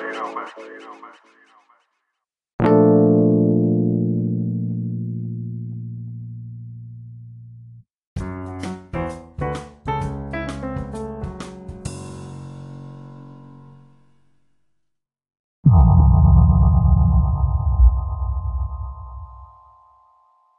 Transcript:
you know, man.